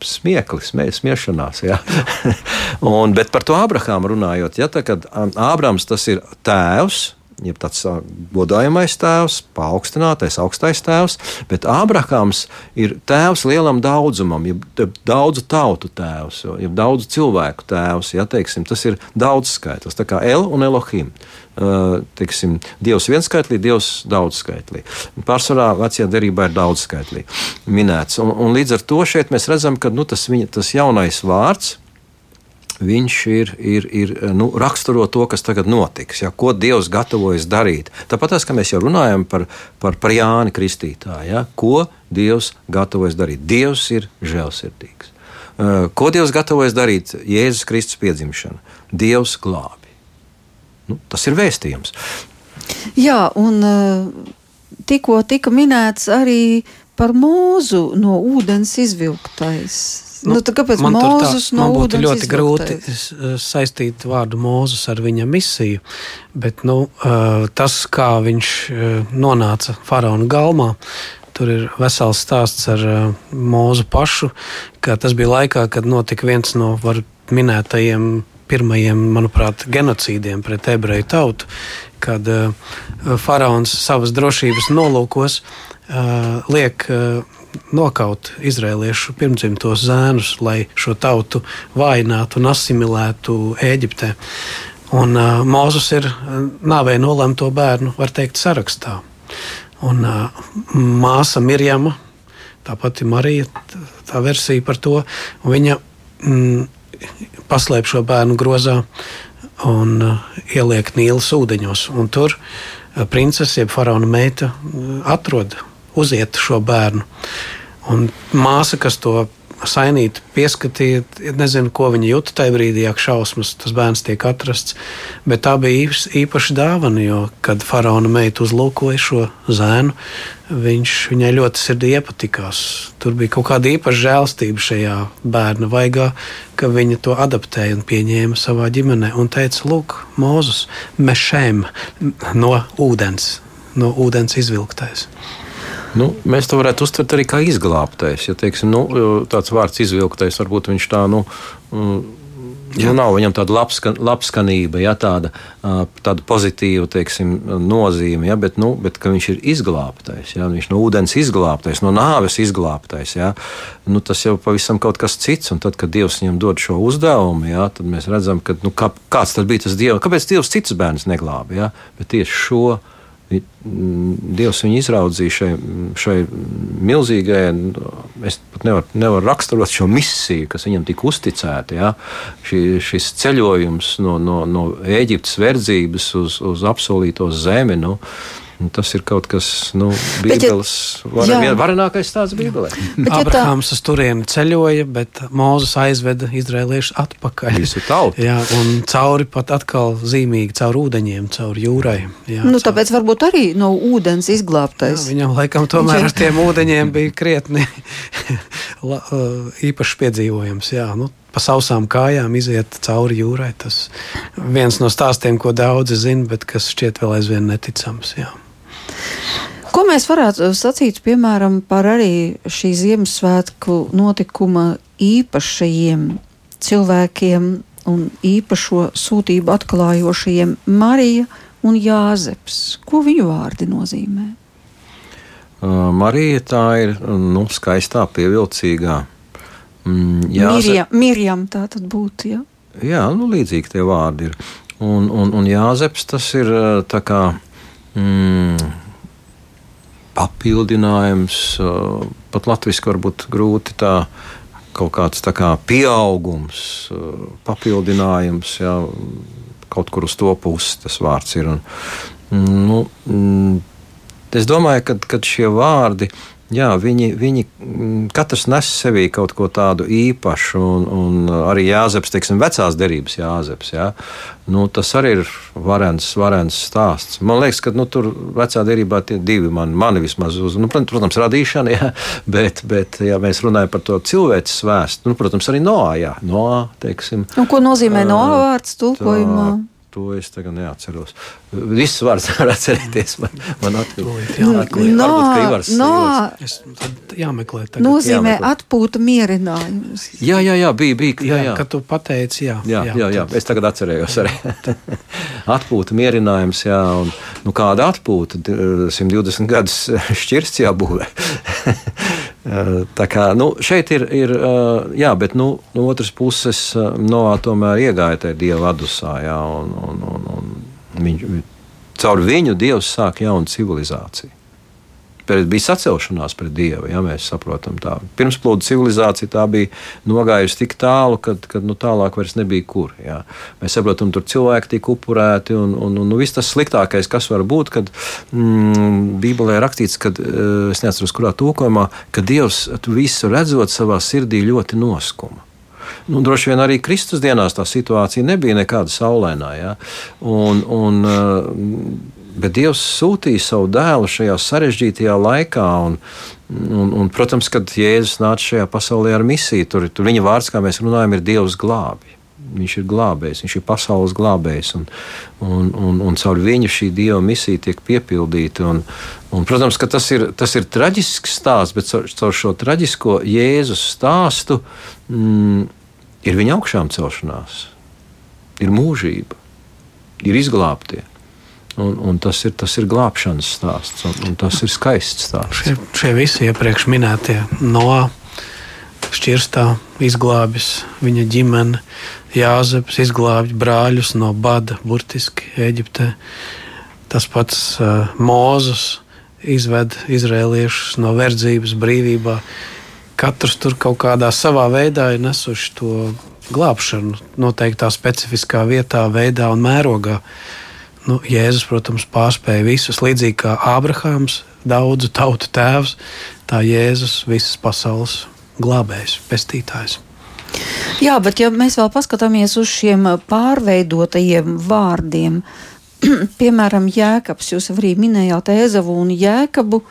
smieklis, smiešanās. Ja? (laughs) un, bet par to Abrahāmu runājot, ja, tā, kad Ābrams tas ir tēvs, jeb tāds godājamais tēvs, paaugstinātais, augstais tēvs, bet Ābrahams ir tēvs lielam daudzumam, jeb daudzu tautu tēvs, jeb daudzu cilvēku tēvs. Ja, teiksim, tas ir daudz skaitlis, tā kā El un Elohim. Teiksim, Dievs vienskaitlī, Dievs daudzskaitlī. Pārsvarā vecajā derībā ir daudzskaitlī minēts. Un, un līdz ar to šeit mēs redzam, ka nu, tas, viņa, tas jaunais vārds, viņš ir, ir, ir nu, raksturo to, kas tagad notiks, ja, ko Dievs gatavojas darīt. Tāpat ka mēs jau runājam par, par, par Jāni Kristītāju, ja, ko Dievs gatavojas darīt. Dievs ir žēlsirdīgs. Uh, ko Dievs gatavojas darīt? Jēzus Kristus piedzimšana. Dievs glābi. Nu, tas ir vēstījums. Jā, un uh, tikko tika minēts arī par mūzu no ūdens izvilktais. Nu, nu, kāpēc? man, Mūzus tā, man būtu ļoti grūti saistīt vārdu Mūzus ar viņa misiju, bet nu, tas, kā viņš nonāca faraona galmā, tur ir vesels stāsts ar Mūzu pašu, ka tas bija laikā, kad notika viens no var minētajiem pirmajiem, manuprāt, genocīdiem pret ebreju tautu, kad uh, faraons savas drošības nolūkos uh, liek uh, nokaut izrēliešu pirmdzimtos zēnus, lai šo tautu vājinātu un asimilētu Eģiptē. Un uh, Mozus ir nāvei nolemto bērnu, var teikt, sarakstā. Un uh, māsa Mirjama, tāpat Marija, tā versija par to, viņa mm, paslēp šo bērnu grozā un uh, ieliek Nīlas ūdeņos. Un tur princese, jeb faraona meita, uh, atrod uziet šo bērnu. Un māsa, kas to sainīti pieskatīja, nezinu, ko viņa jūta tajā brīdī, ak, šausmas, tas bērns tiek atrasts. Bet tā bija īpaša dāvana, jo, kad faraona meita uzlūkoja šo zēnu, viņš viņai ļoti sirdī iepatikās. Tur bija kaut kāda īpaša žēlstība šajā bērna vaigā, ka viņa to adaptēja un pieņēma savā ģimenē un teica, lūk, Mūzus, mešēm no ūdens, no ūdens izvilktais. Nu, mēs to varētu uztvert arī kā izglābtais. Ja teiksim, nu, tāds vārds izvilktais, varbūt viņš tā, nu, mm, Jā. Nu, nav viņam tāda labska, labskanība, ja, tāda, tāda pozitīva teiksim, nozīme, ja, bet, nu, bet viņš ir izglābtais. Ja, viņš no ūdens izglābtais, no nāves izglābtais. Ja, nu, tas jau pavisam kaut kas cits. Un tad, kad Dievs viņam dod šo uzdevumu, ja, tad mēs redzam, ka, nu, kā, kāds bija tas Dievs. Kāpēc Dievs citus bērnus neglāba? Ja, bet tieši šo Dievs viņu izraudzīja šai, šai milzīgajai, es pat nevaru nevar raksturot šo misiju, kas viņam tika uzticēta. Ja? Ši, šis ceļojums no, no, no Eģiptes verdzības uz, uz apsolīto zemi. Nu, Un tas ir kaut kas nu, Bībeles var, varenākais stāsts Bībelē. Abrahāms uz turieni ceļoja, bet Mūzes aizveda izrēliešus atpakaļ. Visu tautu. Jā, un cauri pat atkal zīmīgi, caur ūdeņiem, caur jūrai. Jā, nu, caur... tāpēc varbūt arī no ūdens izglābtais. Jā, viņam laikam tomēr ar tiem ūdeņiem bija krietni (laughs) īpašs piedzīvojums. Jā, nu, pa sausām kājām iziet cauri jūrai. Tas viens no stāstiem, ko daudzi zina, bet kas šķiet vēl aizvien neticams. Jā. Ko mēs varētu sacīt, piemēram, par arī šī Ziemassvētku notikuma īpašajiem cilvēkiem un īpašo sūtību atklājošajiem Marija un Jāzeps? Ko viņu vārdi nozīmē? Marija tā ir nu, skaistā, pievilcīgā. Mm, Mirjam, Mirjam tā tad būtu. Ja? Jā, nu, līdzīgi tie vārdi ir. Un, un, un Jāzeps tas ir tā kā. Mm, papildinājums, pat latviešu varbūt grūti tā kaut kāds tā kā pieaugums, papildinājums, jā, kaut kur uz to pusi tas vārds ir. Un, nu, mm, es domāju, ka šie vārdi Jā, viņi, viņi mm, katrs nes sevī kaut ko tādu īpašu, un, un arī Jāzeps, teiksim, vecās derības Jāzeps. Jā. Nu, tas arī ir varens, varens stāsts. Man liekas, ka nu, tur vecā derībā tie divi man, mani vismaz uz, nu, protams, radīšana, jā, (laughs) bet, bet, ja mēs runājam par to cilvēces vēsturi, nu, protams, arī Noā, jā, Noā, teiksim. Un ko nozīmē Noā vārds tulkojumā? To es tagad neatceros. Viss vārds (laughs) var atcerēties. Man, man atvilkt. Nu, nā, nā, Es tad jāmeklē tagad. nozīmē jāmeklē. atpūta mierinājums. Jā, jā, jā, bija. bija jā, Jā, jā. kad tu pateici, jā. Jā, jā, jā, es tagad atcerējos arī. (laughs) atpūta, mierinājums, jā, un nu, kāda atpūta, D- 120 gadus (laughs) šķirsts jābūvē. Tā kā nu, šeit ir, ir ā, jā, bet nu, no otras puses, ā, Noā tomēr iegāja tajā dieva adusā, jā, un, un, un, un viņš, caur viņu dievs sāk jaunu civilizāciju. Pēc bija sacelšanās pret dievu, ja mēs saprotam tā. Pirmsplūdu civilizācija tā bija nogājusi tik tālu, ka nu, tālāk vairs nebija kur. Ja. Mēs saprotam, tur cilvēki tika upurēti, un, un, un nu, viss tas sliktākais, kas var būt, kad mm, Bībelē rakstīts, ka es neatceros, kurā tūkojumā, ka Dievs visu redzot savā sirdī ļoti noskuma. Nu, droši vien arī Kristus dienās tā situācija nebija nekāda saulainā. Ja? Un, un, uh, bet Dievs sūtīja savu dēlu šajā sarežģītajā laikā. Un, un, un, protams, kad Jēzus nāca šajā pasaulē ar misiju, tur, tur viņa vārds, kā mēs runājam, ir Dievs glābi. Viņš ir glābējs, viņš ir pasaules glābējs, un, un, un, un caur viņu šī dieva misija tiek piepildīta. Un, un, protams, ka tas ir, tas ir traģisks stāsts, bet caur, caur šo traģisko Jēzus stāstu mm, ir viņa augšām celšanās, ir mūžība, ir izglābtie. Un, un tas, ir, tas ir glābšanas stāsts, un, un tas ir skaists stāsts. Šie, šie visi iepriekš minētie no šķirstā izglābis viņa ģimene, Jāzeps izglābj brāļus no bada, burtiski Eģiptē. Tas pats uh, Mūzes izved izrēliešus no verdzības brīvībā. Katrs tur kaut kādā savā veidā ir nesuši to glābšanu, noteiktā specifiskā vietā, veidā un mērogā. Nu, Jēzus, protams, pārspēja visus, līdzīgi kā Ābrahāms, daudzu tautu tēvs, tā Jēzus, visas pasaules glābējs, pestītājs. Jā, bet ja mēs vēl paskatāmies uz šiem pārveidotajiem vārdiem, (clears throat) piemēram, Jēkabs, jūs arī minējāt Ēzavu un Jēkabu,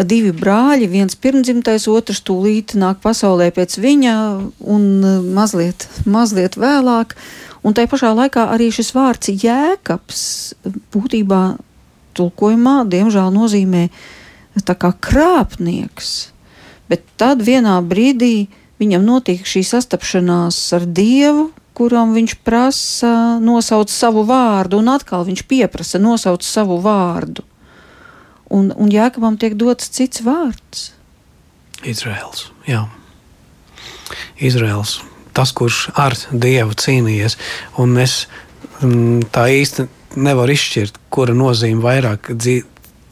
divi brāļi, viens pirmdzimtais, otrs tūlīt nāk pasaulē pēc viņa un mazliet, mazliet vēlāk. Un tai pašā laikā arī šis vārds Jēkabs būtībā tulkojumā, diemžēl, nozīmē tā kā krāpnieks. Bet tad vienā brīdī viņam notiek šī sastapšanās ar Dievu, kuram viņš prasa nosaukt savu vārdu, un atkal viņš pieprasa nosaukt savu vārdu. Un, un Jākabam tiek dots cits vārds. Izraels. Jā. Izraels. Tas, kurš ar Dievu cīnījies. Un es mm, tā īsti nevaru izšķirt, kura nozīme vairāk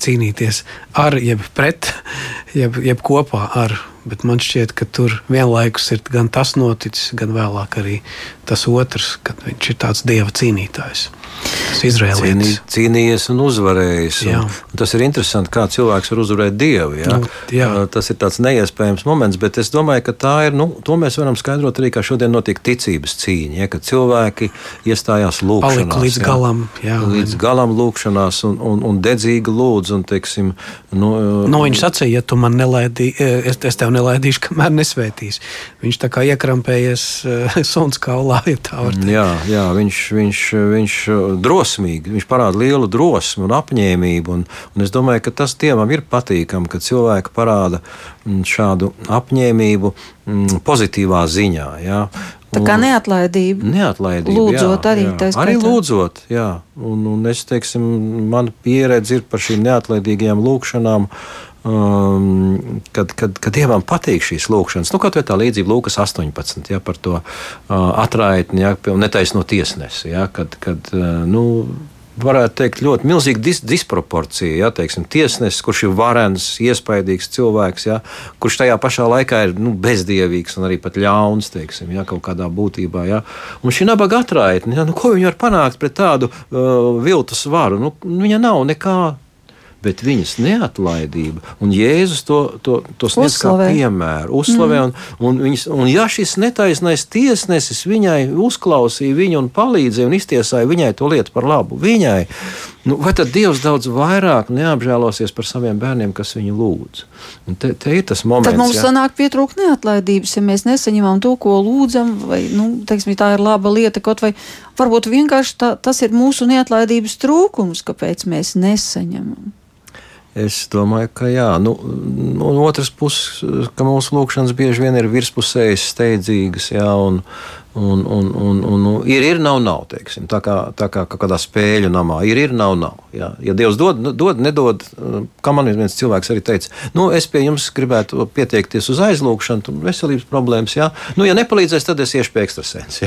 cīnīties ar, jeb pret, (laughs) jeb, jeb kopā ar. Bet man šķiet, ka tur vienlaikus ir gan tas noticis, gan vēlāk arī tas otrs, kad viņš ir tāds dieva cīnītājs. Cīnī, cīnījies un uzvarējis. Jā. Un, un tas ir interesanti, kā cilvēks var uzvarēt dievu. Jā? Nu, jā. Uh, Tas ir tāds neiespējams moments, bet es domāju, ka tā ir. Nu, to mēs varam skaidrot arī, kā šodien notiek ticības cīņa. Ja, kad cilvēki iestājās lūgšanā. Līdz galam, jā. līdz galam lūgšanās un, un, un dedzīgi lūdz. Un, teiksim, nu, Nu, viņš sacīja, ja tu man nelaidīsi, es, es tev nelaidīšu, (laughs) kamēr nesvētīsi. Viņš tā kā iekrampējies uh, (laughs) suns kaulā, ja tā var teikt. Jā, jā viņš, viņš, viņš drosmīgi, viņš parāda lielu drosmi un apņēmību. Un, un es domāju, ka tas dievam ir patīkami, ka cilvēki parāda mm, šādu apņēmību mm, pozitīvā ziņā. Jā. Tā kā neatlaidība. Neatlaidība. Lūdzot jā, arī jā. tā Arī skaitā. lūdzot, jā. Un, un es teiksim, mana pieredze ir par šīm neatlaidīgajām lūkšanām. Um, kad, kad, kad dievam patīk šīs lūkšanas, nu, kaut vai tā līdzība Lūkas 18, ja, par to uh, atraitni, ja, netaisno tiesnesi, ja, kad, kad uh, nu, varētu teikt, ļoti milzīga dis disproporcija. Ja, teiksim, tiesnesis, kurš ir varens, iespaidīgs cilvēks, ja, kurš tajā pašā laikā ir nu, bezdievīgs un arī pat ļauns, teiksim, ja, kaut kādā būtībā. Ja. Un šī nabaga atraitne, ja, nu, ko viņi var panākt pret tādu uh, viltus varu? Nu, viņa nav nekā bet viņas neatlaidība. Un Jēzus to, to, to sniedz kā Uzslavē. piemēru, uzslavē. Mm. Un, un, viņas, un ja šis netaisnais tiesnesis viņai uzklausīja viņu un palīdzēja un iztiesāja viņai to lietu par labu, viņai, nu, vai tad Dievs daudz vairāk neapžēlosies par saviem bērniem, kas viņu lūdz? Un te, te ir tas moments, Tad mums jā. sanāk pietrūkt neatlaidības, ja mēs nesaņemam to, ko lūdzam, vai nu, teiksim, tā ir laba lieta, kaut vai, varbūt vienkārši tā, tas ir mūsu neatlaidības trūkums, kāpēc mēs nesaņemam. Es domāju, ka jā. Nu, no otras puses, ka mūsu lūkšanas bieži vien ir virspusējas, steidzīgas, jā, un, Un, un, un, un, un ir, ir, nav, nav. Teiksim, tā kā, tā kā kādā spēļu namā. Ir, ir, nav, nav. Jā. Ja Dievs dod, nu, dod, nedod, kā man viens cilvēks arī teica, nu, es pie jums gribētu pieteikties uz aizlūgšanu, veselības problēmas. Jā. Nu, ja nepalīdzēs, tad es iešu pie ekstrasens.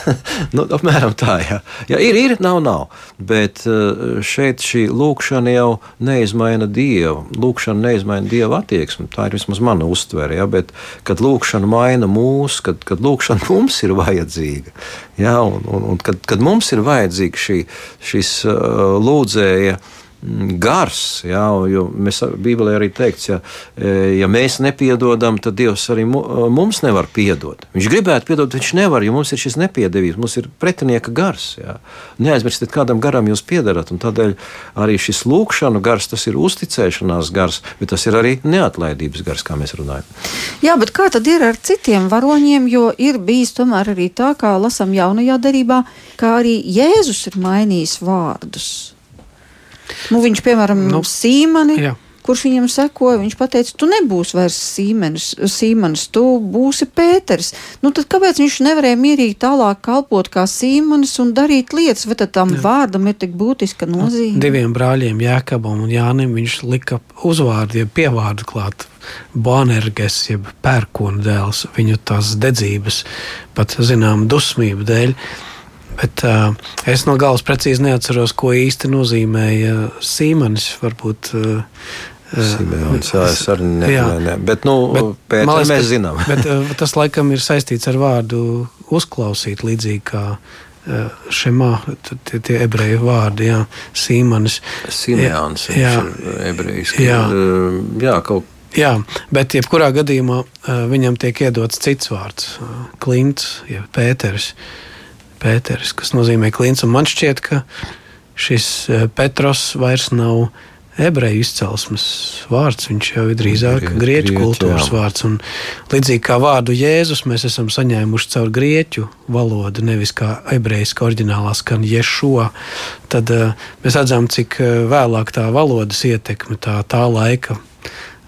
(laughs) nu, apmēram tā, jā. jā. Ir, ir, nav, nav. Bet eh, šeit šī lūkšana jau neizmaina Dievu. Lūkšana neizmaina Dieva attieksmi. Tā ir vismaz mana uztvere. Jā. Bet, kad lūkšana maina mūs, kad, kad lūkšana mums ir vajadzīga. Ja, un, un, un kad, kad mums ir vajadzīga šī, šis uh, lūdzēja gars, jā, jo mēs Bībelē arī teikts, ja, e, ja mēs nepiedodam, tad Dievs arī uh, mums nevar piedot. Viņš gribētu piedot, viņš nevar, jo mums ir šis nepiedevības, mums ir pretinieka gars. Jā. Neaizmirstiet, kādam garam jūs piedarat, tādēļ arī šis lūkšanu gars, tas ir uzticēšanās gars, bet tas ir arī neatlaidības gars, kā mēs runājam. Jā, bet kā tad ir ar citiem varoņiem, jo ir bijis tomēr arī tā, kā lasām jaunajā derībā, kā arī Jēzus ir mainījis vārdus. Nu, viņš, piemēram, nu, Sīmani. Jā kurš viņam sekoja. Viņš teica, tu nebūsi vairs Sīmenis, Sīmanis, tu būsi Pēters. Nu, tad kāpēc viņš nevarēja mierīgi tālāk kalpot kā Sīmanis un darīt lietas, vai tam Jā. vārdam ir tik būtiska nozīme? Diviem brāļiem, Jēkabam un Jānim, viņš lika uzvārdu, jeb pievārdu klāt. Bonerges, jeb pērkona dēls, viņu tās dedzības, pat zinām, dusmību dēļ. Bet uh, es no galvas precīzi neatceros, ko īsti nozīmēja Sīmanis. Varbūt uh, Simeons, jā, es arī ne, jā. Ne, ne. Bet, nu, bet, Pēter, liekas, mēs zinām. bet, tas laikam ir saistīts ar vārdu uzklausīt, līdzīgi kā šemā, tie, tie ebreju vārdi, jā, Sīmanis. Simeons, jā, ebrejski. Jā, jā, kaut Jā, bet jebkurā gadījumā viņam tiek iedots cits vārds - Klints, ja Pēters. Pēters, kas nozīmē klints. Man šķiet, ka šis Petros vairs nav ebreju izcelsmes vārds. Viņš jau ir drīzāk grieķu, grieķu kultūras jā. vārds. Un līdzīgi kā vārdu Jēzus, mēs esam saņēmuši caur grieķu valodu, nevis kā ebrejiski oriģinālā skan Ješo. Tad uh, mēs redzam, cik vēlāk tā valodas ietekme, tā, tā laika.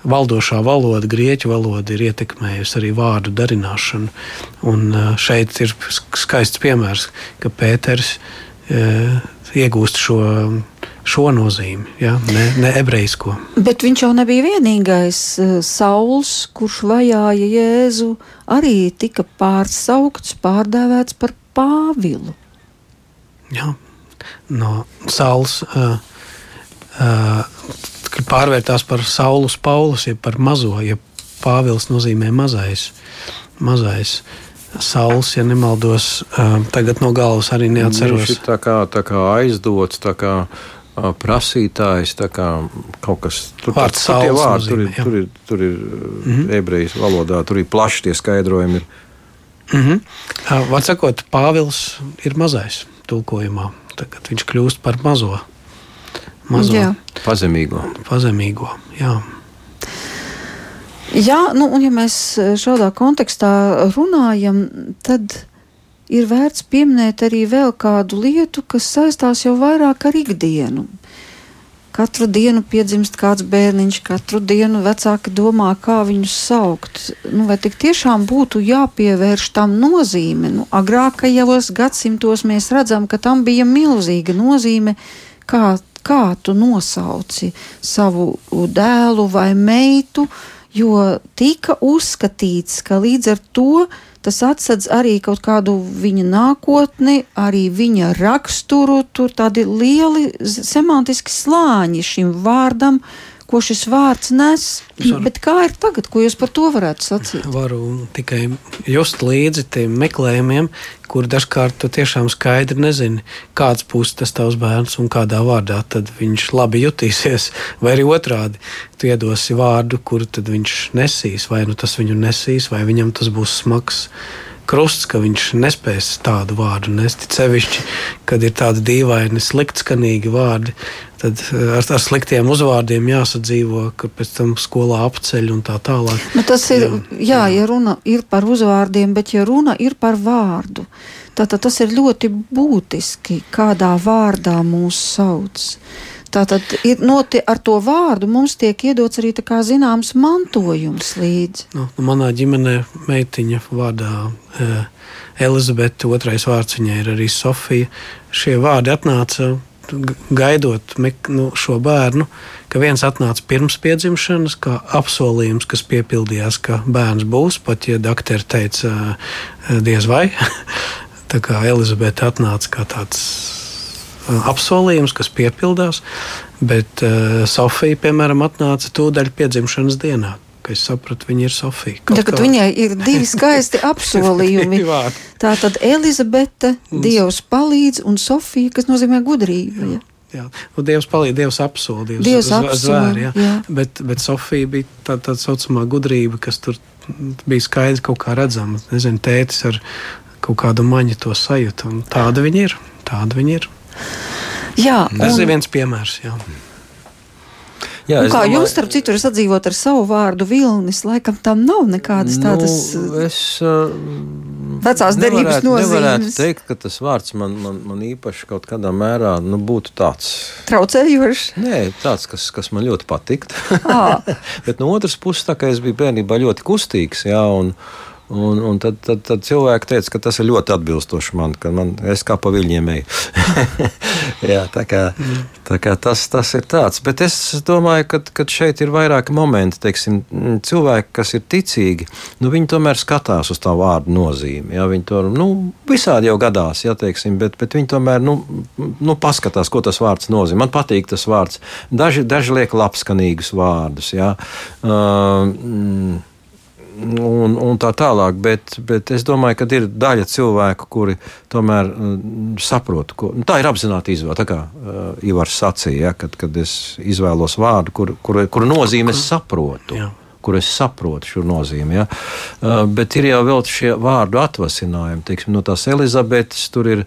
Valdošā valoda, grieķu valoda, ir ietekmējusi arī vārdu darināšanu. Un šeit ir skaists piemērs, ka Pēters iegūst šo šo nozīmi, ja? ne, ne ebrejisko. Bet viņš jau nebija vienīgais. Sauls, kurš vajāja Jēzu, arī tika pārsaukts, pārdēvēts par Pāvilu. Jā, no Sauls. Uh, uh, pārvērtās par Saulus Paulus, jeb par mazo, ja Pāvils nozīmē mazais. mazais. Sauls, ja nemaldos, tagad no galvas arī neatceros. Viņš ir tā kā, tā kā aizdots, tā kā prasītājs, kā kaut kas tur, Vārds tur, tur, vārdi, tur, ir, jā. tur ir, tur ir mm -hmm. ebrejas valodā, tur ir plaši tie skaidrojumi. Ir. Mm -hmm. Var sakot, Pāvils ir mazais tulkojumā. Tagad viņš kļūst par mazo. Mazo jā. Pazemīgo. Pazemīgo, jā. Jā, nu, un ja mēs šādā kontekstā runājam, tad ir vērts pieminēt arī vēl kādu lietu, kas saistās jau vairāk ar ikdienu. Katru dienu piedzimst kāds bērniņš, katru dienu vecāki domā, kā viņu saukt. Nu, vai tik tiešām būtu jāpievērš tam nozīme? Nu, agrākajos gadsimtos mēs redzam, ka tam bija milzīga nozīme, kā, kā tu nosauci savu dēlu vai meitu, jo tika uzskatīts, ka līdz ar to tas atsedz arī kaut kādu viņa nākotni, arī viņa raksturu. Tur tādi lieli semantiski slāņi šim vārdam, ko šis vārds nes. Varu, Bet kā ir tagad, ko jūs par to varētu sacīt? Varu tikai just līdzi tiem meklējumiem, kur dažkārt tu tiešām skaidri nezini, kāds būs tas tavs bērns un kādā vārdā viņš labi jutīsies. (laughs) Vai arī otrādi, tu iedosi vārdu, kuru viņš nesīs, vai nu tas viņu nesīs, vai viņam tas būs smags krusts, ka viņš nespēs tādu vārdu nest. Cevišķi, kad ir tādi dīvaini, sliktskanīgi vārdi, tad eh, ar, ar sliktiem uzvārdiem jāsadzīvo, ka pēc tam skolā apceļ un tā tālāk. Nu, tas ir, jā, jā, ja runa ir par uzvārdiem, bet ja runa ir par vārdu, Tātad tas ir ļoti būtiski, kādā vārdā mūs sauc. Tātad ir noti, ar to vārdu mums tiek iedots arī zināms mantojums līdzi. Nu, manā ģimenē meitiņa vārdā e, Elizabete, otrais vārds viņai ir arī Sofija. Šie vārdi atnāca gaidot nu, šo bērnu, ka viens atnāca pirms piedzimšanas, kā apsolījums, kas piepildījās, ka bērns būs, pat ja doktori teica, diez vai. (laughs) Tā kā Elizabete atnāca kā tāds apsolījums, kas piepildās, bet uh, Sofija, piemēram, atnāca tūdaļ piedzimšanas dienā es sapratu, viņa ir Sofija. Tagad kā... viņai ir (laughs) divi skaisti apsolījumi. Tā tad Elizabete, un... Dievs palīdz, un Sofija, kas nozīmē gudrība. Ja? Jā, nu, Dievs palīdz, Dievs apsola, Dievs, jā. Jā. Bet, bet Sofija bija tā, tā saucamā gudrība, kas tur bija skaidri kaut kā redzama. Nezinu, tētis ar kaut kādu maņu to sajūtu. Tāda viņa ir. Tāda viņa ir. Jā, tas un... ir viens piemērs. Jā. Jā, nu, kā domāju, jums, starp citu, sadzīvot ar savu vārdu Vilnis, laikam tam nav nekādas tādas nu, es, uh, vecās derības nozīmes. Nevarētu teikt, ka tas vārds man, man, man īpaši kaut kādā mērā nu, būtu tāds. Traucējošs? Nē, tāds, kas, kas man ļoti patiktu. (laughs) Bet no otras puses, tā kā es biju bērnībā ļoti kustīgs, jā, un, Un, un tad, tad, tad cilvēki teica, ka tas ir ļoti atbilstoši man, ka man, es kā pa viļņiem eju. (laughs) Jā, tā kā, tā kā tas, tas ir tāds. Bet es domāju, ka, ka šeit ir vairāki momenti. Teiksim, cilvēki, kas ir ticīgi, nu, viņi tomēr skatās uz tā vārdu nozīmi. Jā, viņi to nu, visādi jau gadās, jā, teiksim, bet, bet viņi tomēr nu, nu, paskatās, ko tas vārds nozīmē. Man patīk tas vārds. Daži, daži liek labskanīgus vārdus. Jā. Uh, mm, un, un tā tālāk. Bet, bet es domāju, ka ir daļa cilvēku, kuri tomēr mm, saprot, ko nu, tā ir apzināta izvēle. Tā kā uh, Ivars sacīja, ja, kad, kad es izvēlos vārdu, kuru kur, kur nozīmi es saprotu. Jā kur es saprotu šo nozīmi. Ja? Uh, bet ir jau vēl šie vārdu atvasinājumi. Teiksim, no tās Elizabetes tur ir,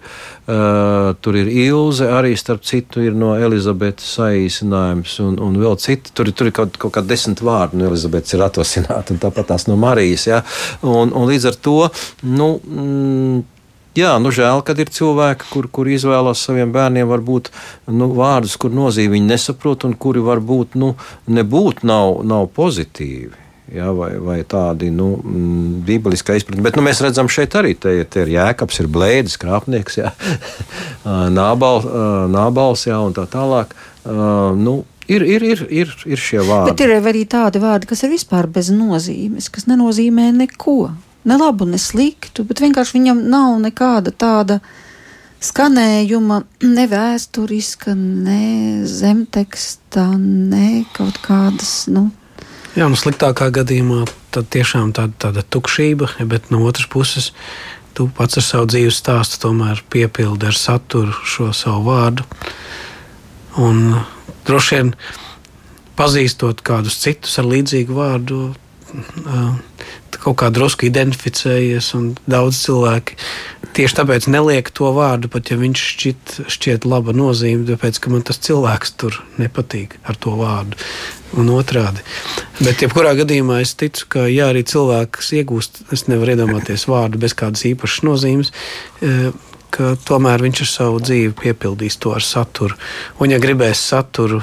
uh, tur ir Ilze, arī starp citu ir no Elizabetes saīsinājums, un, un vēl citi. Tur, tur ir kaut, kaut kā desmit vārdi no Elizabetes ir atvasināti, un tāpat tās no Marijas. Ja? Un, un līdz ar to. Nu, mm, Jā, nu žēl, kad ir cilvēki, kur, kur izvēlas saviem bērniem varbūt nu, vārdus, kur nozīmi viņi nesaprot un kuri varbūt nu, nebūt nav, nav pozitīvi. Ja, vai, vai tādi nu, bībeliskā izpratne. Bet nu, mēs redzam, šeit arī te, te ir jēkabs, ir blēdis, krāpnieks, ja, (laughs) nābal, nābals ja, un tā tālāk. Nu, Ir, ir, ir, ir, ir šie vārdi. Bet ir arī tādi vārdi, kas ir vispār bez nozīmes, kas nenozīmē neko ne labu, ne sliktu, bet vienkārši viņam nav nekāda tāda skanējuma, (clears throat) ne vēsturiska, ne zemteksta, ne kaut kādas. Nu. Jā, nu sliktākā gadījumā tad tiešām tāda, tāda tukšība, bet no otras puses tu pats ar savu dzīves stāstu tomēr piepildi ar saturu šo savu vārdu. Un droši vien pazīstot kādus citus ar līdzīgu vārdu, kaut kā drusku identificējies, un daudz cilvēki tieši tāpēc neliek to vārdu, pat ja viņš šķiet, šķiet laba nozīme, tāpēc ka man tas cilvēks tur nepatīk ar to vārdu. Un otrādi. Bet, jebkurā gadījumā, es ticu, ka, ja arī cilvēks iegūst, es nevaru iedomāties vārdu bez kādas īpašas nozīmes, ka tomēr viņš ar savu dzīvi piepildīs to ar saturu. Un, ja gribēs saturu,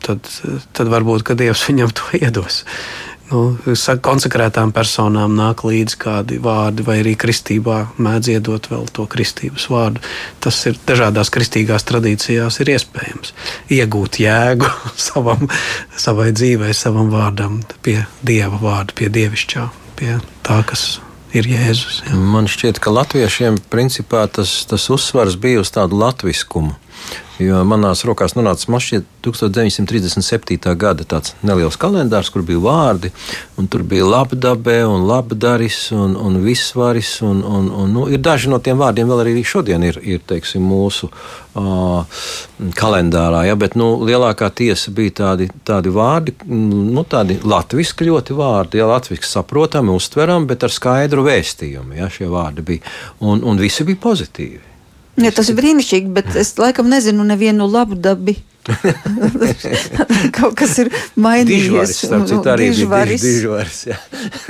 tad, tad varbūt Dievs viņam to iedos nu, konsekrētām personām nāk līdzi kādi vārdi, vai arī kristībā mēdz iedot vēl to kristības vārdu. Tas ir dažādās kristīgās tradīcijās iespējams iegūt jēgu (laughs) savam, savai dzīvei, savam vārdam, pie dieva vārda, pie dievišķā, pie tā, kas ir Jēzus. Jā. Man šķiet, ka latviešiem principā tas, tas uzsvars bija uz tādu latviskumu. Jo manās rokās nonāca mašīna 1937. gada tāds neliels kalendārs, kur bija vārdi, un tur bija labdabē, un labdaris, un, un visvaris. Un, un, un, nu, ir daži no tiem vārdiem vēl arī šodien ir, ir teiksim, mūsu uh, kalendārā, ja, bet nu, lielākā tiesa bija tādi, tādi vārdi, nu, tādi latviešu ļoti vārdi, ja latviešu saprotami, uztverami, bet ar skaidru vēstījumu. Ja, šie vārdi bija, un, un visi bija pozitīvi. Ja, tas ir brīnišķīgi, bet es laikam nezinu nevienu labu dabu. (laughs) Kaut kas ir mainījies. Dižvaris, arī dižvaris. bija dižvaris.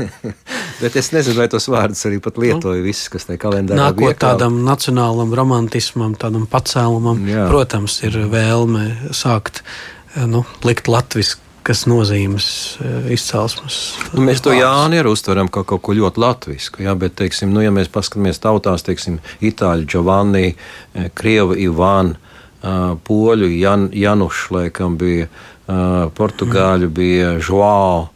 (laughs) Bet es nezinu, vai tos vārdus arī pat lietoju visus, kas tajā kalendārā Nākot iekāp. tādam nacionālam romantismam, tādam pacēlumam, Jā. protams, ir vēlme sākt nu, likt latvisku kas nozīmes eh, izcelsmes. Nu, mēs to Jāni arī uztveram kā kaut ko ļoti latvisku, jā, bet, teiksim, nu, ja mēs paskatāmies tautās, teiksim, Itāļu Giovanni, eh, Krievu Ivānu, Poļu Jan, Janušu, laikam bija, Portugāļu bija Joao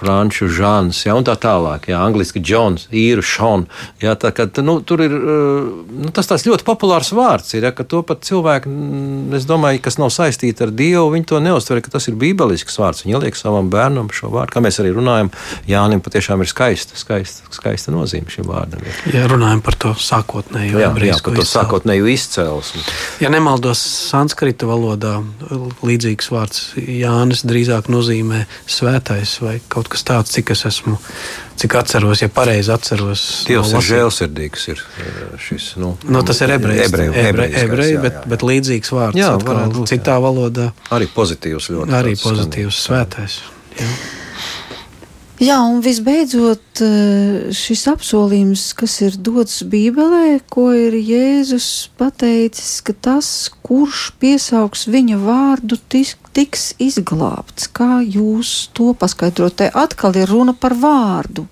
franču žāns, ja, un tā tālāk, ja, angliski Džons, īru šon. Ja, tā, ka, nu, tur ir eh, nu, tas tāds ļoti populārs vārds, ir, ja, ka to pat cilvēki, mm, es domāju, kas nav saistīti ar Dievu, viņi to neuztver, ka tas ir bībelisks vārds. Viņi liek savam bērnam šo vārdu, kā mēs arī runājam, Jānim patiešām ir skaista, skaista, skaista nozīme šim vārdam. Ja runājam par to sākotnējo jā, jā, par to sākotnēju izcelsmi. Ja nemaldos sanskrita valodā, līdzīgs vārds Jānis drīzāk nozīmē svētais vai kaut kas tāds, cik es esmu, cik atceros, ja pareizi atceros. Dievs no ir žēlsirdīgs. Ir šis, nu, nu, tas ir. Ebreju, ebreju, bet, bet līdzīgs vārds. Jā, atkal, būt, citā jā. valodā. Arī pozitīvs ļoti. Arī pozitīvs, svētais. Jā. Jā, un visbeidzot, eh, šis apsolījums, kas ir dots Bībelē, ko ir Jēzus pateicis, ka tas, kurš piesaugs viņa vārdu, tiks izglābts. Kā jūs to paskaidrot? Te atkal ir runa par vārdu.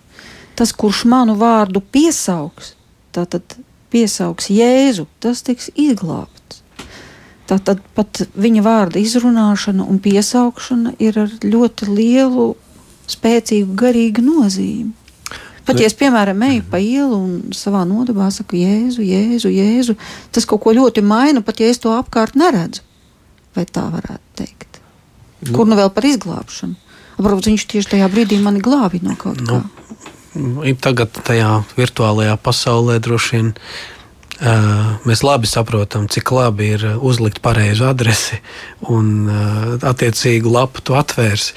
Tas, kurš manu vārdu piesaugs, tātad piesaugs Jēzu, tas tiks izglābts. Tātad pat viņa vārda izrunāšana un piesaukšana ir ar ļoti lielu spēcīgu garīgu nozīmi. Pat ja es, piemēram, eju pa ielu un savā nodabā saku, Jēzu, Jēzu, Jēzu, tas kaut ko ļoti maina, pat ja es to apkārt neredzu. Vai tā varētu teikt? Nu, Kur nu vēl par izglābšanu? Varbūt viņš tieši tajā brīdī mani glābi no kaut nu, kā. Tagad tajā virtuālajā pasaulē droši vien Mēs labi saprotam, cik labi ir uzlikt pareizu adresi un attiecīgu lapu tu atvērsi.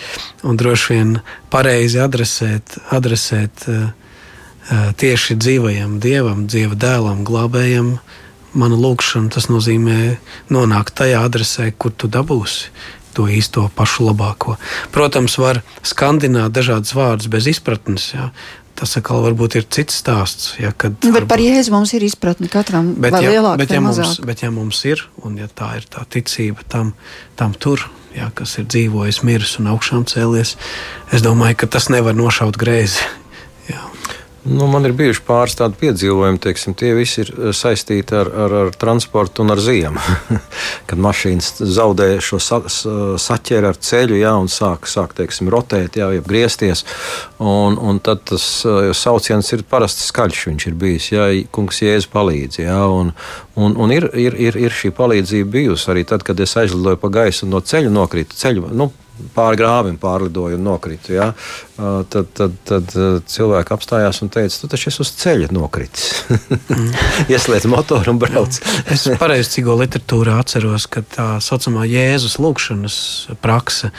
Un droši vien pareizi adresēt, adresēt tieši dzīvajam dievam, dieva dēlam, glābējam. Mana lūkšana tas nozīmē nonākt tajā adresē, kur tu dabūsi to īsto pašu labāko. Protams, var skandināt dažādas vārdus bez izpratnes. Jā tas atkal varbūt ir cits stāsts. Ja, kad, bet varbūt... par Jēzu mums ir izpratne katram bet, ja, lielāka bet, ja. Mums, bet ja mums ir, un ja tā ir tā ticība tam, tam tur, ja, kas ir dzīvojis, miris un augšām cēlies, es domāju, ka tas nevar nošaut greizi. Nu, man ir bijuši pāris tādi piedzīvojumi, teiksim, tie visi ir eh, saistīti ar, ar, ar transportu un ar ziemu. (laughs) Kad mašīnas zaudē šo sa, saķeri ar ceļu, jā, un sāk, sāk teiksim, rotēt, jau griezties. Un, un tad tas eh, sauciens ir parasti skaļš, viņš ir bijis, jā, kungs jēzus palīdz. Jā, un, un, un ir, ir, ir, ir šī palīdzība bijusi arī tad, kad es aizlidoju pa gaisu no ceļa nokritu. Ceļu, nu, pāri grāvim pārlidoju un nokritu. Ja? Tad, tad, tad cilvēki apstājās un teica, tu taču esi uz ceļa nokritis. mm. (laughs) Ieslēdz motoru un brauc. (laughs) es pareizi cigo literatūrā atceros, ka tā saucamā Jēzus lūkšanas prakse,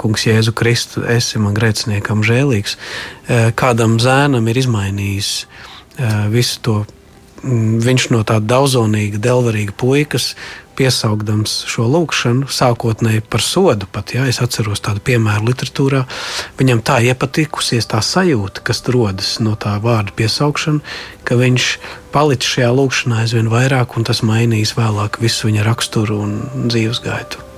kungs Jēzu Kristu, esi man grēciniekam žēlīgs, kādam zēnam ir izmainījis visu to. Viņš no tāda daudzonīga, delvarīga puikas piesaukdams šo lūkšanu, sākotnēji par sodu, pat ja es atceros tādu piemēru literatūrā, viņam tā iepatikusies tā sajūta, kas rodas no tā vārda piesaukšana, ka viņš palicis šajā lūkšanā aizvien vairāk, un tas mainīs vēlāk visu viņa raksturu un dzīves gaitu.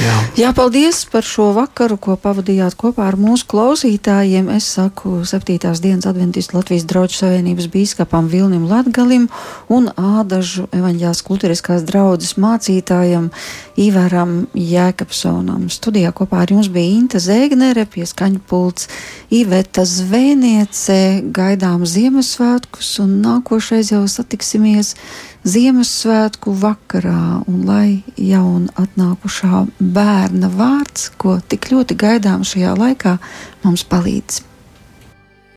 Jā. Jā, paldies par šo vakaru, ko pavadījāt kopā ar mūsu klausītājiem. Es saku 7. dienas adventistu Latvijas draugu savienības bīskapam Vilnim Latgalim un Ādažu evaņģās kultūriskās draudzes mācītājam Ivaram Jēkabsonam. Studijā kopā ar jums bija Inta Zēgnere, pieskaņu pults Iveta Zvēniece. Gaidām Ziemassvētkus un nākošais jau satiksimies Ziemassvētku vakarā, un lai jaun atnākušā bērna vārds, ko tik ļoti gaidām šajā laikā, mums palīdz.